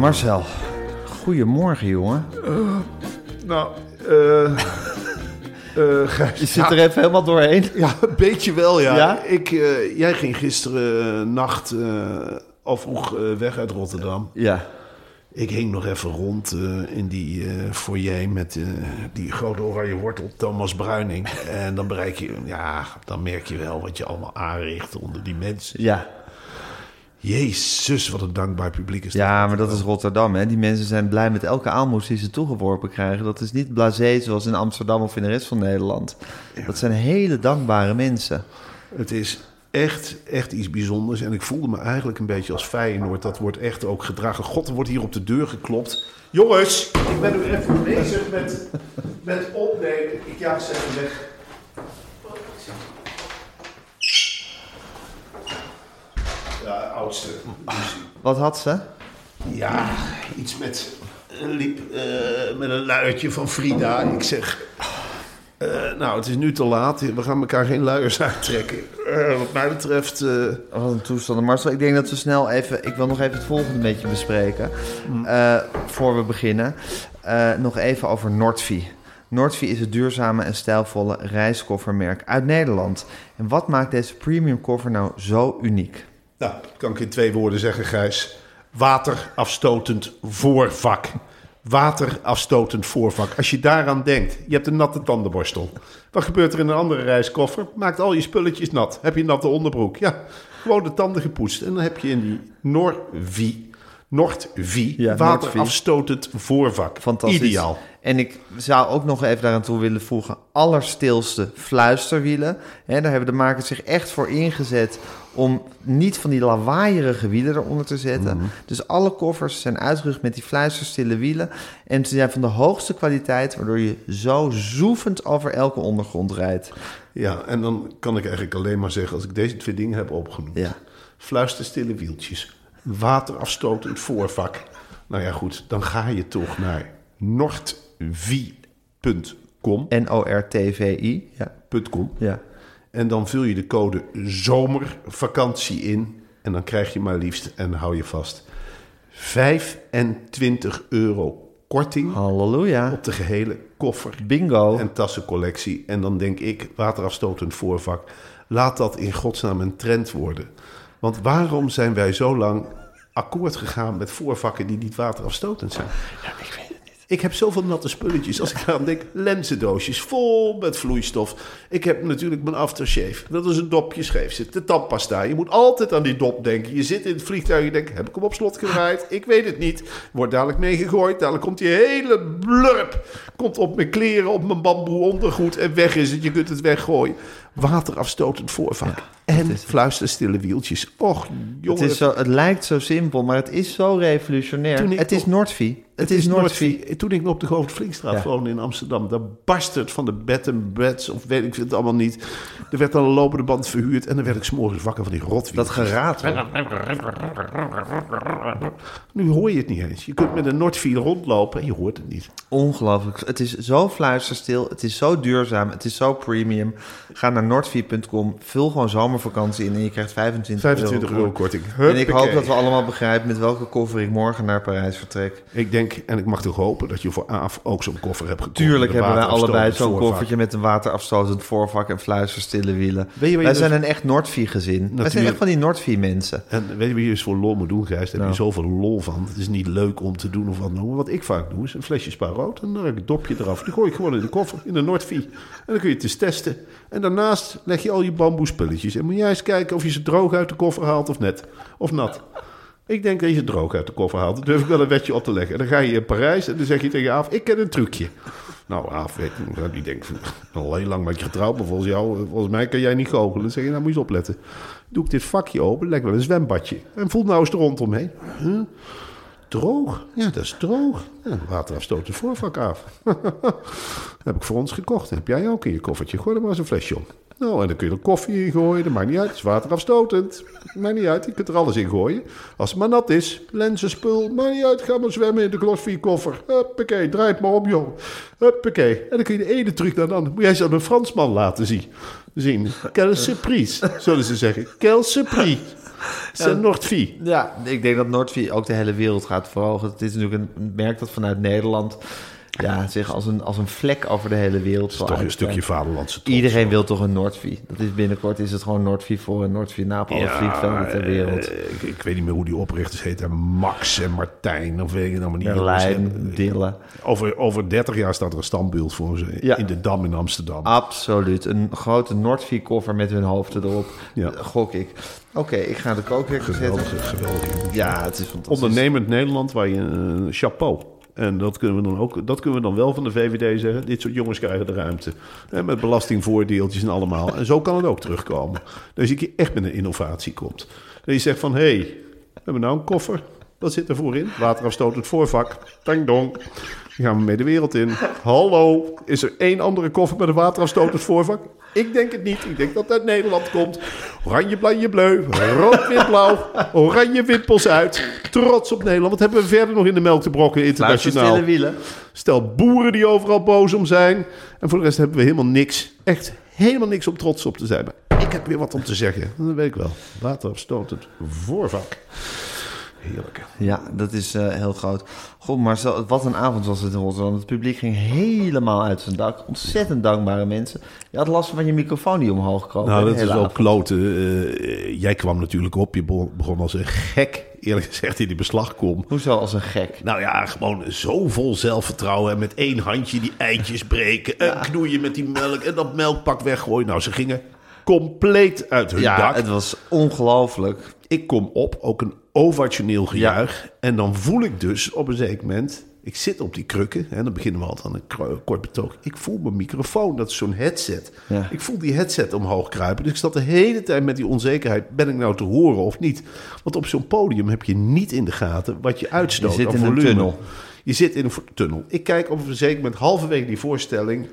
Marcel, goedemorgen jongen. Nou, eh. eh Je zit er even helemaal doorheen. Ja, een beetje wel, ja. Ja? Ik, eh, jij ging gisteren eh, nacht eh, al vroeg eh, weg uit Rotterdam. Ja, Ik hing nog even rond eh, in die eh foyer met eh, die grote oranje wortel, Thomas Bruining. en dan bereik je, ja, dan merk je wel wat je allemaal aanricht onder die mensen. ja. Jezus, wat een dankbaar publiek is dat. Ja, maar dat is Rotterdam. Hè? Die mensen zijn blij met elke aalmoes die ze toegeworpen krijgen. Dat is niet blasé zoals in Amsterdam of in de rest van Nederland. Dat zijn hele dankbare mensen. Het is echt, echt iets bijzonders. En ik voelde me eigenlijk een beetje als Feyenoord. Dat wordt echt ook gedragen. God, er wordt hier op de deur geklopt. Jongens, ik ben nu even bezig met, met opnemen. Ik jaag ze even weg. Oudste. Wat had ze? Ja, iets met een liep eh, met een luiertje van Frida. Ik zeg, eh, nou, het is nu te laat. We gaan elkaar geen luiers uittrekken. Eh, wat mij betreft, eh, Wat een toestand. Marcel, ik denk dat we snel even... Ik wil nog even het volgende beetje bespreken. Eh, voor we beginnen. Eh, nog even over Nordvi. Nordvi is het duurzame en stijlvolle reiskoffermerk uit Nederland. En wat maakt deze premium koffer nou zo uniek? Nou, kan ik in twee woorden zeggen, Gijs. Waterafstotend voorvak. Waterafstotend voorvak. Als je daaraan denkt, je hebt een natte tandenborstel. Wat gebeurt er in een andere reiskoffer? Maakt al je spulletjes nat. Heb je een natte onderbroek? Ja, gewoon de tanden gepoetst. En dan heb je in die Norvi, Nordvi, Ja, waterafstotend voorvak. Fantastisch. Ideaal. En ik zou ook nog even daaraan toe willen voegen... allerstilste fluisterwielen. Daar hebben de makers zich echt voor ingezet... om niet van die lawaaierige wielen eronder te zetten. Mhm. Dus alle koffers zijn uitgerust met die fluisterstille wielen. En ze zijn van de hoogste kwaliteit... waardoor je zo zoefend over elke ondergrond rijdt. Ja, en dan kan ik eigenlijk alleen maar zeggen, als ik deze twee dingen heb opgenoemd. Ja. Fluisterstille wieltjes, waterafstotend voorvak. Nou ja, goed, dan ga je toch naar nordvi.com. N-O-R-T-V-I. Ja. .com. ja. En dan vul je de code zomervakantie in. En dan krijg je maar liefst, en hou je vast, 25 euro korting Halleluja. op de gehele koffer Bingo. en tassencollectie. En dan denk ik, waterafstotend voorvak, laat dat in godsnaam een trend worden. Want waarom zijn wij zo lang akkoord gegaan met voorvakken die niet waterafstotend zijn? Ja, ik weet het. Ik heb zoveel natte spulletjes. Als ik aan denk, lenzendoosjes vol met vloeistof. Ik heb natuurlijk mijn aftershave. Dat is een dopje scheef zit. De tandpasta. Je moet altijd aan die dop denken. Je zit in het vliegtuig. Je denkt, heb ik hem op slot gedraaid? Ik weet het niet. Wordt dadelijk meegegooid. Dadelijk komt die hele blurp. Komt op mijn kleren, op mijn bamboe ondergoed. En weg is het. Je kunt het weggooien. Waterafstotend voorvak. en fluisterstille wieltjes. Och, Het, jongen. is zo, het lijkt zo simpel, maar het is zo revolutionair. Het is Nordvi. Het is Noordvie. Toen ik op de Govert Flinkstraat Ja. woonde in Amsterdam, daar barst het van de bed en beds, of weet ik het allemaal niet. Er werd dan een lopende band verhuurd en dan werd ik s'morgens wakker van die rotwiel. Dat geratel. Nu hoor je het niet eens. Je kunt met een Noordvie rondlopen en je hoort het niet. Ongelooflijk. Het is zo fluisterstil. Het is zo duurzaam. Het is zo premium. Ga naar noordvie.com. Vul gewoon zomervakantie in en je krijgt 25, 25 euro euro. korting. En ik hoop dat we allemaal begrijpen met welke koffer ik morgen naar Parijs vertrek. Ik denk, en ik mag toch hopen, dat je voor Aaf ook zo'n koffer hebt gekocht. Tuurlijk hebben wij allebei zo'n koffertje met een waterafstotend voorvak en fluisterstille wielen. Weet je wij dus- zijn een echt Noordvie gezin. Wij zijn echt van die Noordvie mensen. En weet je wat je dus voor lol moet doen, Gijs? Daar heb Nou. je zoveel lol van. Het is niet leuk om te doen of wat. Maar Wat ik vaak doe, is een flesje spa rood. En dan heb ik een dopje eraf. Die gooi ik gewoon in de koffer, in de Noordvie. En dan kun je het eens testen. En daarnaast leg je al je bamboespulletjes. En moet jij eens kijken of je ze droog uit de koffer haalt of net. Of nat. Ik denk dat je ze droog uit de koffer haalt. Dan durf ik wel een wetje op te leggen. En dan ga je in Parijs en dan zeg je tegen Aaf, ik ken een trucje. Nou, Aaf, die denkt, al heel lang met je getrouwd, maar volgens jou, volgens mij kan jij niet goochelen. Dan zeg je, nou moet je eens opletten. Doe ik dit vakje open, leg wel een zwembadje. En voel nou eens er rondomheen. Huh? Droog? Ja, dat is droog. Ja, waterafstotend voorvak af. heb ik voor ons gekocht. Heb jij ook in je koffertje. Gooi er maar eens een flesje. Nou, en dan kun je er koffie in gooien. Dat maakt niet uit. Het is waterafstotend. Maakt niet uit. Je kunt er alles in gooien. Als het maar nat is. Lenzenspul. Maakt niet uit. Ga maar zwemmen in de Glossy-koffer. Huppakee. Draai het maar om, joh. Huppakee. En dan kun je de ene truc naar de andere. Moet jij ze aan een Fransman laten zien. zien. Quelle surprise, zullen ze zeggen. Quelle surprise. C'est Noordvie. Ja, ik denk dat Noordvie ook de hele wereld gaat verhogen. Het is natuurlijk een merk dat vanuit Nederland ja, zich als een, als een vlek over de hele wereld zal Toch een stukje vaderlandse trots. Iedereen wil toch een Noordvie. Dat is binnenkort is het gewoon Noordvie voor en Noordvie alle vliegvelden ter wereld. eh, ik, ik weet niet meer hoe die oprichters heten. Max en Martijn, of weet ik nou maar niet. Berlijn, Dille. Over, over 30 jaar staat er een standbeeld voor ze Ja. in de Dam in Amsterdam. Absoluut. Een grote Noordvie koffer met hun hoofden erop. Ja. Gok ik. Oké, ik ga de kookwekker zetten. Geweldig, geweldig. Ja, het is fantastisch. Ondernemend Nederland waar je een chapeau. En dat kunnen, we dan ook, dat kunnen we dan wel van de VVD zeggen. Dit soort jongens krijgen de ruimte. Met belastingvoordeeltjes en allemaal. En zo kan het ook terugkomen. Dus je keer echt met een innovatie komt. Dat je zegt van, hé, hey, we hebben nou een koffer. Wat zit er voorin? Waterafstotend voorvak. Tang dong. Die gaan we mee de wereld in. Hallo, is er één andere koffer met een waterafstotend voorvak? Ik denk het niet. Ik denk dat het uit Nederland komt. Oranje, blanje, bleu. Rood, wit, blauw. Oranje wimpels uit. Trots op Nederland. Wat hebben we verder nog in de melk te brokken internationaal? Stel boeren die overal boos om zijn. En voor de rest hebben we helemaal niks. Echt helemaal niks om trots op te zijn. Maar ik heb weer wat om te zeggen. Dat weet ik wel. Waterafstotend voorvak. Heerlijk. Ja, dat is eh, heel groot. God, Marcel, wat een avond was het in Rotterdam. Het publiek ging helemaal uit zijn dak. Ontzettend dankbare mensen. Je had last van je microfoon die omhoog kroop. Nou, dat is wel avond. kloten. Eh, jij kwam natuurlijk op. Je begon als een gek, eerlijk gezegd, in die beslagkom. Hoezo als een gek? Nou ja, gewoon zo vol zelfvertrouwen. En met één handje die eitjes breken. En knoeien met die melk. En dat melkpak weggooien. Nou, ze gingen compleet uit hun Ja, dak. het was ongelooflijk. Ik kom op, ook een ovationeel gejuich. En dan voel ik dus op een zeker moment... Ik zit op die krukken. En dan beginnen we altijd aan een kort betoog. Ik voel mijn microfoon, dat is zo'n headset. Ja. Ik voel die headset omhoog kruipen. Dus ik zat de hele tijd met die onzekerheid. Ben ik nou te horen of niet? Want op zo'n podium heb je niet in de gaten wat je uitstoot. Je zit in een tunnel. Je zit in een tunnel. Ik kijk op een zeker moment halverwege die voorstelling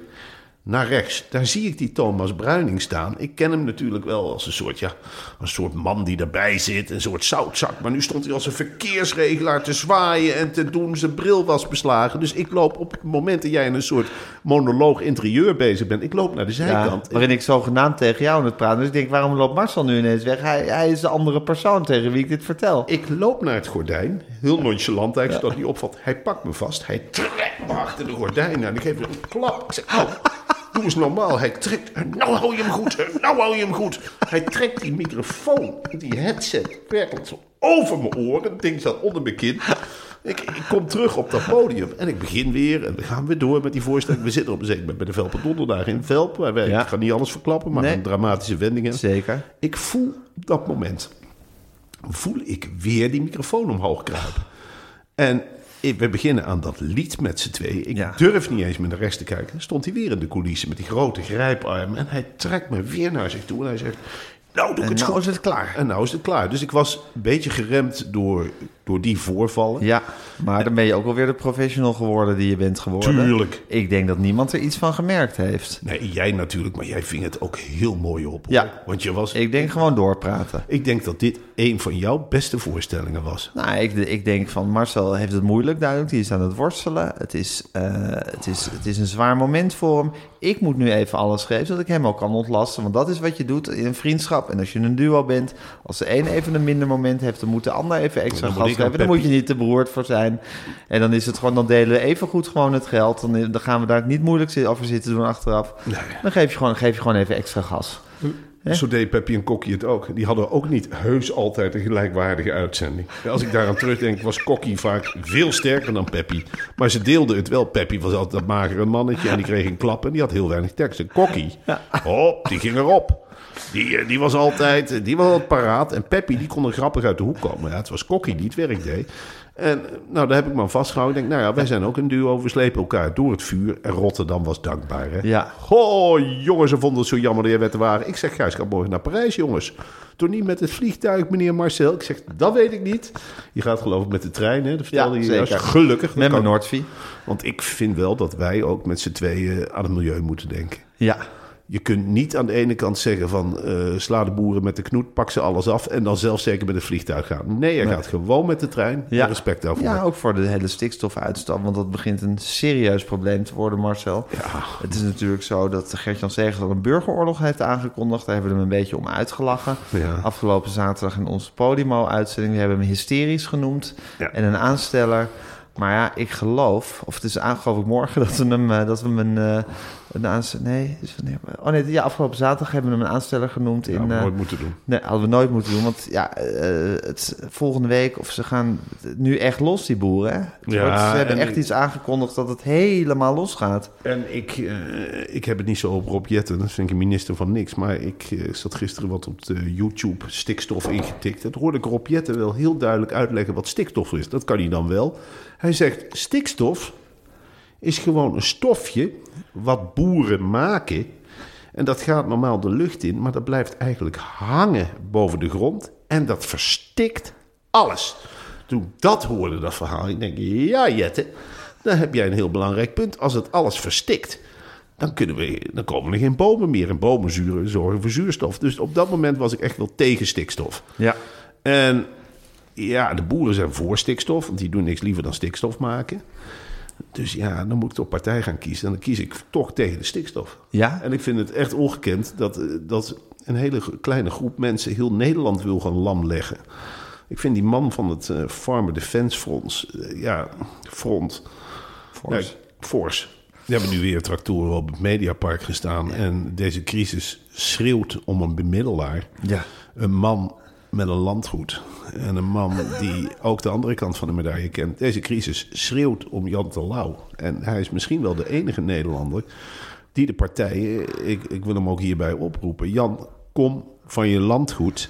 naar rechts. Daar zie ik die Thomas Bruining staan. Ik ken hem natuurlijk wel als een soort, ja, een soort man die erbij zit. Een soort zoutzak. Maar nu stond hij als een verkeersregelaar te zwaaien en te doen. Zijn bril was beslagen. Dus ik loop op het moment dat jij in een soort monoloog interieur bezig bent. Ik loop naar de Ja, zijkant. waarin ik zogenaamd tegen jou aan het praten. Dus ik denk, waarom loopt Marcel nu ineens weg? Hij, hij is de andere persoon tegen wie ik dit vertel. Ik loop naar het gordijn, heel nonchalant eigenlijk, zodat hij opvalt. Hij pakt me vast, hij trekt me achter de gordijn aan. Ik geef hem een klap. Ik zeg, oh, doe eens normaal. Hij trekt, nou hou je hem goed, nou hou je hem goed. Hij trekt die microfoon, die headset, werkelijk zo over mijn oren. Het ding zat onder mijn kin. Ik, ik kom terug op dat podium en ik begin weer. En we gaan weer door met die voorstelling. We zitten op een zeker moment bij de Velpen Donderdag in Velp. Waar wij, Ja. Ik ga niet alles verklappen, maar Nee. een dramatische wendingen. Zeker. Ik voel dat moment. Voel ik weer die microfoon omhoog kruipen. En we beginnen aan dat lied met z'n tweeën. Ik Ja. durf niet eens met de rest te kijken. Dan stond hij weer in de coulissen met die grote grijparm. En hij trekt me weer naar zich toe. En hij zegt, nou doe ik En het nou is het klaar. En nou is het klaar. Dus ik was een beetje geremd door door die voorvallen. Ja, maar dan ben je ook alweer de professional geworden die je bent geworden. Tuurlijk. Ik denk dat niemand er iets van gemerkt heeft. Nee, jij natuurlijk, maar jij ving het ook heel mooi op. hoor. Ja. Want je was... Ik denk gewoon doorpraten. Ik denk dat dit een van jouw beste voorstellingen was. Nou, ik, ik denk van Marcel heeft het moeilijk duidelijk. Die is aan het worstelen. Het is, eh, het, is, het is een zwaar moment voor hem. Ik moet nu even alles geven, zodat ik hem ook kan ontlasten. Want dat is wat je doet in een vriendschap. En als je een duo bent, als de een even een minder moment heeft... dan moet de ander even extra gas geven. Dan moet je niet te beroerd voor zijn. En dan is het gewoon, dan delen we even goed gewoon het geld. Dan, dan gaan we daar niet moeilijk over zitten doen achteraf. Dan geef je, gewoon, geef je gewoon even extra gas. Hè? Zo deed Peppy en Kokkie het ook. Die hadden ook niet heus altijd een gelijkwaardige uitzending. Als ik daaraan terugdenk, was Kokkie vaak veel sterker dan Peppy. Maar ze deelden het wel. Peppy was altijd dat magere mannetje en die kreeg een klap en die had heel weinig tekst. En Kokkie, hop, die ging erop. Die, eh, die was altijd die was altijd paraat. En Peppy, die kon er grappig uit de hoek komen. Ja, het was Kokkie die het werk deed. En nou, daar heb ik me aan vastgehouden. Ik denk, nou ja, wij zijn ook een duo. We slepen elkaar door het vuur. En Rotterdam was dankbaar, hè? Ja. Oh, jongens, ze vonden het zo jammer dat je werd te waren. Ik zeg, Gijs, ga morgen naar Parijs, jongens. Toen niet met het vliegtuig, meneer Marcel. Ik zeg, dat weet ik niet. Je gaat geloof ik met de trein, hè? Dat vertelde Ja, je zeker. juist. Gelukkig. Met mijn. Noordvie. Want ik vind wel dat wij ook met z'n tweeën aan het milieu moeten denken. Ja. Je kunt niet aan de ene kant zeggen van eh, sla de boeren met de knoet, pak ze alles af en dan zelf zeker met het vliegtuig gaan. Nee, je gaat gewoon met de trein. Ja. Respect daarvoor. Ja, ook voor de hele stikstofuitstoot. Want dat begint een serieus probleem te worden, Marcel. Het is natuurlijk zo dat Gert-Jan Segers al een burgeroorlog heeft aangekondigd. Daar hebben we hem een beetje om uitgelachen. Ja. Afgelopen zaterdag in onze Podimo-uitzending. We hebben hem hysterisch genoemd. Ja. En een aansteller. Maar ja, ik geloof, of het is aan, geloof ik morgen, dat we hem, eh, dat we hem een, eh, een aansteller... Nee, is wanneer- oh nee, ja, afgelopen zaterdag hebben we hem een aansteller genoemd. Ja, in, maar eh, nooit moeten doen. Nee, hadden we nooit moeten doen. Want ja, eh, het, volgende week, of ze gaan nu echt los, die boeren. Hè? Het Ja, wordt- ze hebben en echt ik- iets aangekondigd dat het helemaal los gaat. En ik, eh, ik heb het niet zo op Rob Jetten, dat vind ik een minister van niks. Maar ik zat gisteren wat op de YouTube stikstof ingetikt. Toen hoorde ik Rob Jetten wel heel duidelijk uitleggen wat stikstof is. Dat kan hij dan wel. Hij zegt, stikstof is gewoon een stofje wat boeren maken. En dat gaat normaal de lucht in, maar dat blijft eigenlijk hangen boven de grond. En dat verstikt alles. Toen ik dat hoorde, dat verhaal, ik denk, ja Jette, dan heb jij een heel belangrijk punt. Als het alles verstikt, dan, kunnen we, dan komen er geen bomen meer. En bomen zuren, zorgen voor zuurstof. Dus op dat moment was ik echt wel tegen stikstof. Ja. En ja, de boeren zijn voor stikstof, want die doen niks liever dan stikstof maken. Dus ja, dan moet ik toch partij gaan kiezen. En dan kies ik toch tegen de stikstof. Ja? En ik vind het echt ongekend dat, eh, dat een hele kleine groep mensen heel Nederland wil gaan lamleggen. Ik vind die man van het eh, Farmer Defense Fonds, eh, ja, front, Fors. ja, Fors. Die hebben nu weer tractoren op het Mediapark gestaan. En deze crisis schreeuwt om een bemiddelaar. Ja. Een man met een landgoed. En een man die ook de andere kant van de medaille kent. Deze crisis schreeuwt om Jan Terlouw. En hij is misschien wel de enige Nederlander die de partijen... Ik, ik wil hem ook hierbij oproepen. Jan, kom van je landgoed...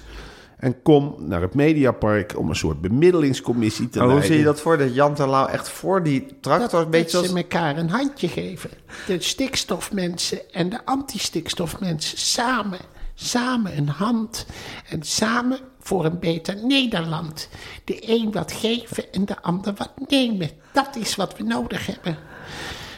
En kom naar het Mediapark om een soort bemiddelingscommissie te Maar hoe leiden. zie je dat voor? Dat Jan Terlouw echt voor die tractor... een beetje dat ze zoals... elkaar een handje geven. De stikstofmensen en de antistikstofmensen samen. Samen een hand. En samen voor een beter Nederland. De een wat geven en de ander wat nemen. Dat is wat we nodig hebben.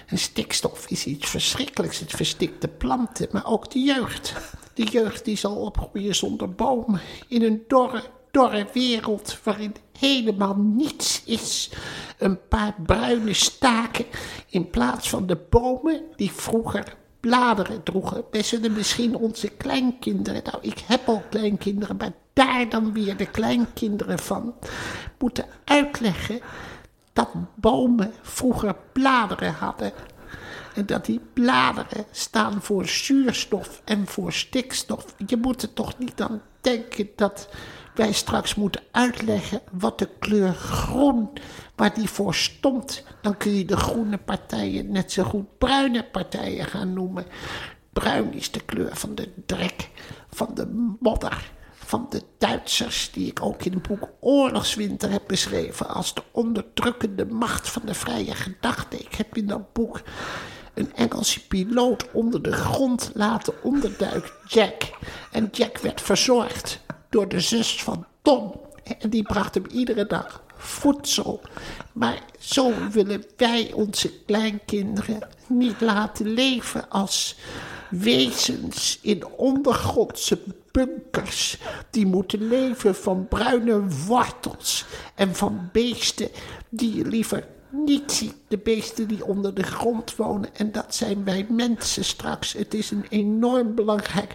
En stikstof is iets verschrikkelijks. Het verstikt de planten, maar ook de jeugd. De jeugd die zal opgroeien zonder bomen. In een dorre, dorre wereld waarin helemaal niets is. Een paar bruine staken in plaats van de bomen die vroeger bladeren droegen. Wij zullen misschien onze kleinkinderen, nou ik heb al kleinkinderen, maar daar dan weer de kleinkinderen van moeten uitleggen dat bomen vroeger bladeren hadden. En dat die bladeren staan voor zuurstof en voor stikstof. Je moet er toch niet aan denken dat wij straks moeten uitleggen wat de kleur groen, waar die voor stond. Dan kun je de groene partijen net zo goed bruine partijen gaan noemen. Bruin is de kleur van de drek, van de modder, van de Duitsers, die ik ook in het boek Oorlogswinter heb beschreven als de onderdrukkende macht van de vrije gedachte. Ik heb in dat boek een Engelse piloot onder de grond laten onderduiken, Jack. En Jack werd verzorgd door de zus van Tom. En die bracht hem iedere dag voedsel. Maar zo willen wij onze kleinkinderen niet laten leven als wezens in ondergrondse bunkers. Die moeten leven van bruine wortels en van beesten die je liever niet ziet. De beesten die onder de grond wonen. En dat zijn wij mensen straks. Het is een enorm belangrijk.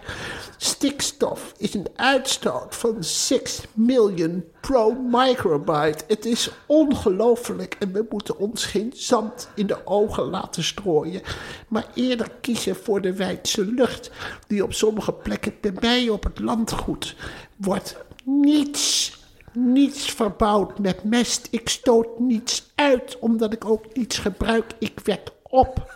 Stikstof is een uitstoot van 6 miljoen pro-microbyte. Het is ongelooflijk en we moeten ons geen zand in de ogen laten strooien. Maar eerder kiezen voor de wijdse lucht, die op sommige plekken bij mij op het landgoed wordt. Niets niets verbouwd met mest. Ik stoot niets uit, omdat ik ook niets gebruik. Ik wek op.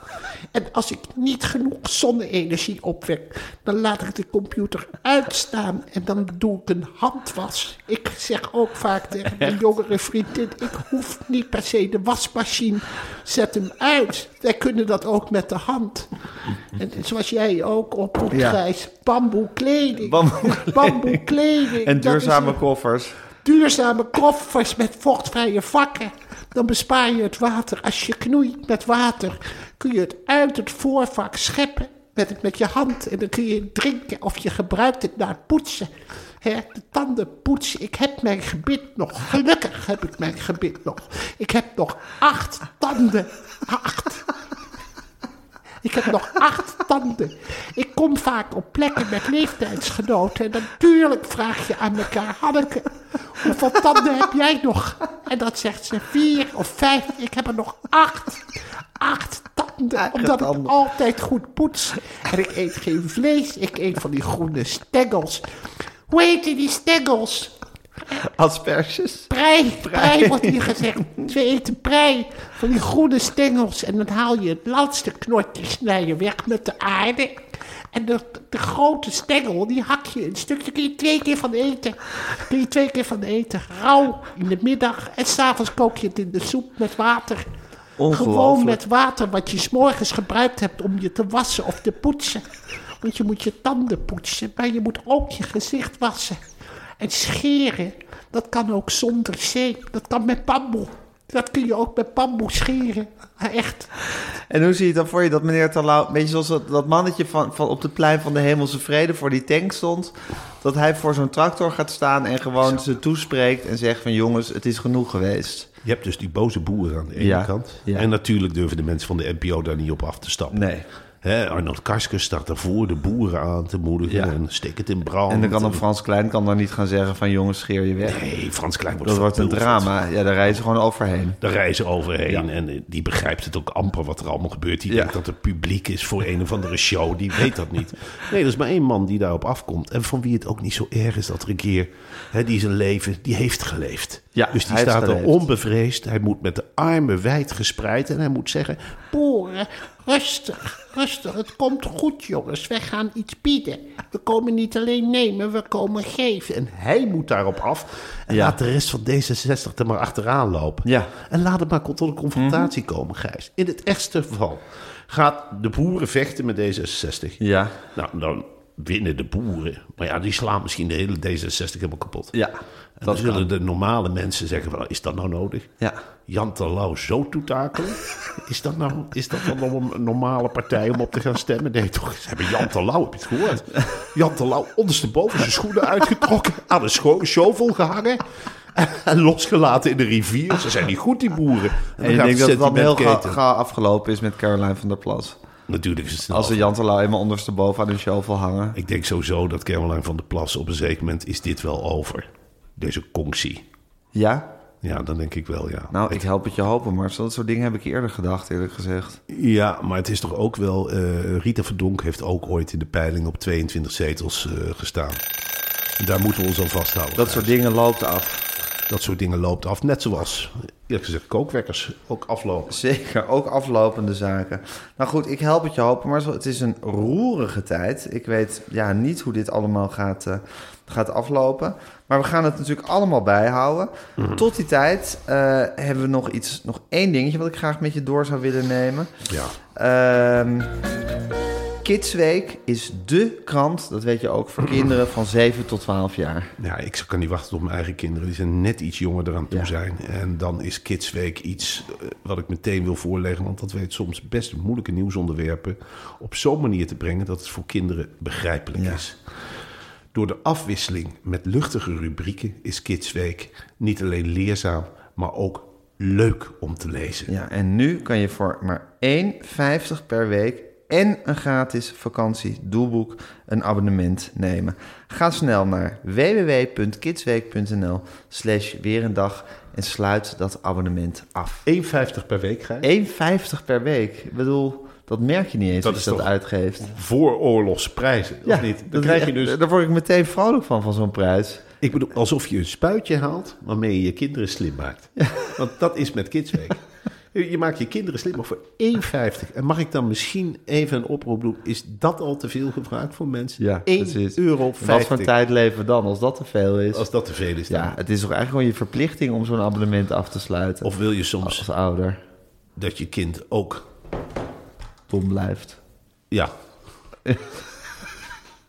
En als ik niet genoeg zonne-energie opwek, dan laat ik de computer uitstaan en dan doe ik een handwas. Ik zeg ook vaak tegen mijn jongere vriendin, ik hoef niet per se de wasmachine, zet hem uit. Wij kunnen dat ook met de hand. En zoals jij ook op Ja. Gijs, bamboe kleding. Bamboe kleding. En duurzame koffers. Duurzame koffers met vochtvrije vakken. Dan bespaar je het water. Als je knoeit met water, kun je het uit het voorvak scheppen met, het met je hand. En dan kun je het drinken of je gebruikt het na het poetsen. Hè, de tanden poetsen. Ik heb mijn gebit nog. Gelukkig heb ik mijn gebit nog. Ik heb nog acht tanden. Acht. Ik heb nog acht tanden. Ik kom vaak op plekken met leeftijdsgenoten. En natuurlijk vraag je aan elkaar: Hanneke, hoeveel tanden heb jij nog? En dan zegt ze vier of vijf. Ik heb er nog acht. Acht tanden. Omdat ik altijd goed poets. En ik eet geen vlees. Ik eet van die groene stengels. Hoe heten die stengels? Asperges. Prei, prei wordt hier gezegd. Ze eten prei van die groene stengels. En dan haal je het laatste knotje, snij je weg met de aarde. En de, de grote stengel, die hak je stukjes. Daar kun je twee keer van eten. Kun je twee keer van eten. Rauw in de middag. En s'avonds kook je het in de soep met water. Gewoon met water wat je 's morgens gebruikt hebt om je te wassen of te poetsen. Want je moet je tanden poetsen, maar je moet ook je gezicht wassen. En scheren, dat kan ook zonder zeep. Dat kan met bamboe. Dat kun je ook met bamboe scheren. Echt. En hoe zie je het dan voor je dat meneer Terlouw... Een beetje zoals dat, dat mannetje van, van op het plein van de Hemelse Vrede... voor die tank stond. Dat hij voor zo'n tractor gaat staan en gewoon ze toespreekt... en zegt van jongens, het is genoeg geweest. Je hebt dus die boze boeren aan de ene Ja, kant. ja. En natuurlijk durven de mensen van de NPO daar niet op af te stappen. Nee. Hè, Arnold Karskens staat ervoor de boeren aan te moedigen Ja. en steek het in brand. En dan kan dan Frans Klein kan dan niet gaan zeggen van jongens, scheer je weg. Nee, Frans Klein wordt Dat wordt een drama. Ja, daar rijden ze gewoon overheen. Daar reizen overheen Ja. en eh, die begrijpt het ook amper wat er allemaal gebeurt. Die Ja. denkt dat het publiek is voor een of andere show. Die weet dat niet. Nee, er is maar één man die daarop afkomt. En van wie het ook niet zo erg is dat er een keer... Die zijn leven, die heeft geleefd. Ja, dus die staat er onbevreesd. Hij moet met de armen wijd gespreid. En hij moet zeggen... Rustig, rustig. Het komt goed, jongens. Wij gaan iets bieden. We komen niet alleen nemen, we komen geven. En hij moet daarop af. En Ja. laat de rest van D66 er maar achteraan lopen. Ja. En laat het maar tot een confrontatie komen, Gijs. In het ergste geval gaat de boeren vechten met D66. Ja. Nou, dan winnen de boeren. Maar ja, die slaan misschien de hele D66 helemaal kapot. Ja, En dan zullen kan. de normale mensen zeggen, wel, is dat nou nodig? Ja. Jan Terlouw zo toetakelen? Is dat, nou, is dat dan een normale partij om op te gaan stemmen? Nee, toch? Ze hebben Jan Terlouw, heb je het gehoord? Jan Terlouw ondersteboven zijn schoenen uitgetrokken, aan een shovel gehangen en losgelaten in de rivier. Ze zijn niet goed, die boeren. En, En denkt gaat dat het dan heel ga, afgelopen is met Caroline van der Plas. Natuurlijk is het snel Als ze Jan Terlouw eenmaal ondersteboven aan hun shovel hangen. Ik denk sowieso dat Caroline van der Plas op een zeker moment is dit wel over. Deze conctie. Ja? Ja, dan denk ik wel, ja. Nou, ik help het je hopen, maar dat soort dingen heb ik eerder gedacht, eerlijk gezegd. Ja, maar het is toch ook wel... eh, Rita Verdonk heeft ook ooit in de peiling op 22 zetels eh, gestaan. En daar moeten we ons aan vasthouden. Dat soort dingen loopt af. Dat soort dingen loopt af. Net zoals, eerlijk gezegd, kookwekkers ook aflopen. Zeker, ook aflopende zaken. Nou goed, ik help het je hopen, maar het is een roerige tijd. Ik weet ja, niet hoe dit allemaal gaat, eh, gaat aflopen. Maar we gaan het natuurlijk allemaal bijhouden. Tot die tijd eh, hebben we nog iets, nog één dingetje wat ik graag met je door zou willen nemen. Ja. Ehm, Kidsweek is dé krant, dat weet je ook, voor kinderen van 7 tot 12 jaar. Ja, ik kan niet wachten tot mijn eigen kinderen. Die zijn net iets jonger eraan toe Ja. zijn. En dan is Kids Week iets eh, wat ik meteen wil voorleggen. Want dat weet soms best moeilijke nieuwsonderwerpen op zo'n manier te brengen dat het voor kinderen begrijpelijk Ja. is. Door de afwisseling met luchtige rubrieken is Kids Week niet alleen leerzaam, maar ook leuk om te lezen. Ja, en nu kan je voor maar 1,50 per week en een gratis vakantiedoelboek een abonnement nemen. Ga snel naar www.kidsweek.nl slash weer een dag en sluit dat abonnement af. 1,50 per week, Gijs. 1,50 per week. Ik bedoel, dat merk je niet eens Dat als je dat uitgeeft. Vooroorlogsprijzen, of niet? Dan dat krijg je dus... Daar word ik meteen vrolijk van, van zo'n prijs. Ik bedoel, alsof je een spuitje haalt waarmee je je kinderen slim maakt. Want dat is met Kidsweek. Je maakt je kinderen slim, maar voor 1,50. En mag ik dan misschien even een oproep doen? Is dat al te veel gevraagd voor mensen? Ja, 1 precies. euro Wat voor tijd leven we dan, als dat te veel is? Als dat te veel is dan. Ja, het is toch eigenlijk gewoon je verplichting om zo'n abonnement af te sluiten. Of wil je soms als ouder dat je kind ook... dom blijft. Ja.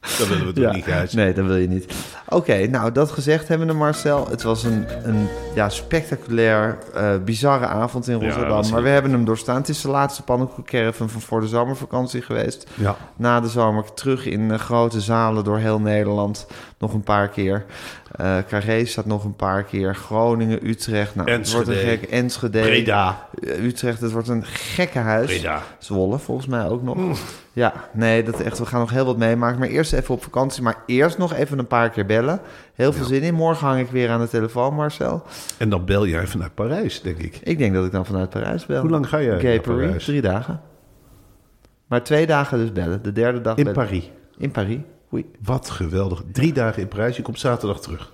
dat willen we toch niet, Gijs? Nee, dat wil je niet. Oké, nou dat gezegd hebben Marcel. Het was een, een ja, spectaculair, eh, bizarre avond in Rotterdam. maar we hebben hem doorstaan. Het is de laatste pannenkoekcaravan van voor de zomervakantie geweest. Ja. Na de zomer terug in eh, grote zalen door heel Nederland. Nog een paar keer. Eh Carré staat nog een paar keer. Groningen, Utrecht. Nou, het wordt een Enschede. gek. Enschede. Breda. Utrecht, het wordt een gekke huis. Breda. Zwolle volgens mij ook nog. Ja, nee, dat echt, we gaan nog heel wat meemaken. Maar eerst even op vakantie. Maar eerst nog even een paar keer bellen. Heel veel zin in. Morgen hang ik weer aan de telefoon, Marcel. En dan bel jij vanuit Parijs, denk ik. Ik denk dat ik dan vanuit Parijs bel. Hoe lang ga jij Gay naar Paris? Parijs? Drie dagen. Maar twee dagen dus bellen. De derde dag In bellen. Parijs. In Paris. Oei. Wat geweldig. Drie dagen in Parijs. Je komt zaterdag terug.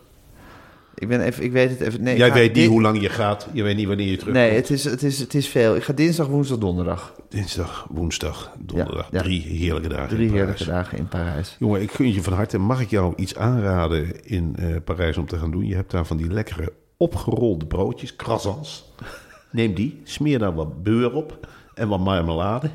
Ik, ben even, ik weet het even. Nee, Jij weet niet hoe lang je gaat. Je weet niet wanneer je terug Nee, het is, het, is, het is veel. Ik ga dinsdag, woensdag, donderdag. Dinsdag, woensdag, donderdag. Ja, ja. Drie heerlijke dagen. Drie in heerlijke dagen in Parijs. Jongen, ik gun je van harte. Mag ik jou iets aanraden in eh, Parijs om te gaan doen? Je hebt daar van die lekkere opgerolde broodjes, croissants. Neem die, smeer daar wat beur op en wat marmelade.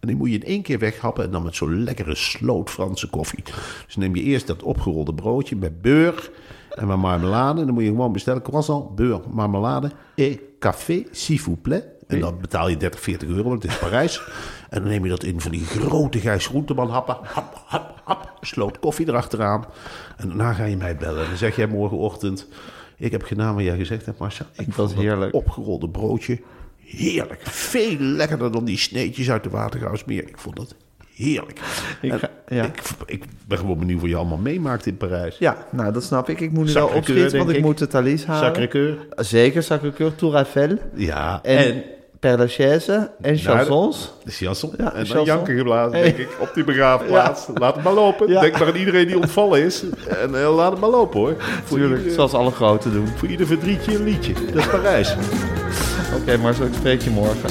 En die moet je in één keer weghappen en dan met zo'n lekkere sloot Franse koffie. Dus neem je eerst dat opgerolde broodje met beur en wat marmelade. En dan moet je gewoon bestellen croissant, beur, marmelade et café, s'il vous plaît. En dan betaal je 30, 40 euro, want het is Parijs. En dan neem je dat in van die grote Gijs Groenteman happen. Hap, hap, hap. Sloot koffie erachteraan. En daarna ga je mij bellen. En dan zeg jij morgenochtend... Ik heb gedaan wat jij gezegd hebt, Marcel. Ik vond dat heerlijk. opgerolde broodje heerlijk. Veel lekkerder dan die sneetjes uit de Watergaasmeer. Ik vond dat heerlijk. Ik ga- ja. ik, ik ben gewoon benieuwd wat je allemaal meemaakt in Parijs. Ja, nou dat snap ik. Ik moet nu wel opschieten, want ik ik. moet de Thalys halen. Sacré-Cœur. Zeker, Sacré-Cœur, Tour Eiffel. Ja, En, en, Père Lachaise en chansons. de chanson. Ja, en dan janken geblazen, Hey. denk ik, op die begraafplaats. Laat het maar lopen. Ja. Denk maar aan iedereen die ontvallen is. En eh, laat het maar lopen, hoor. Voor Tuurlijk, ieder, zoals alle grote doen. voor ieder verdrietje een liedje. Dat is Parijs. Oké, maar zo ik spreek je morgen.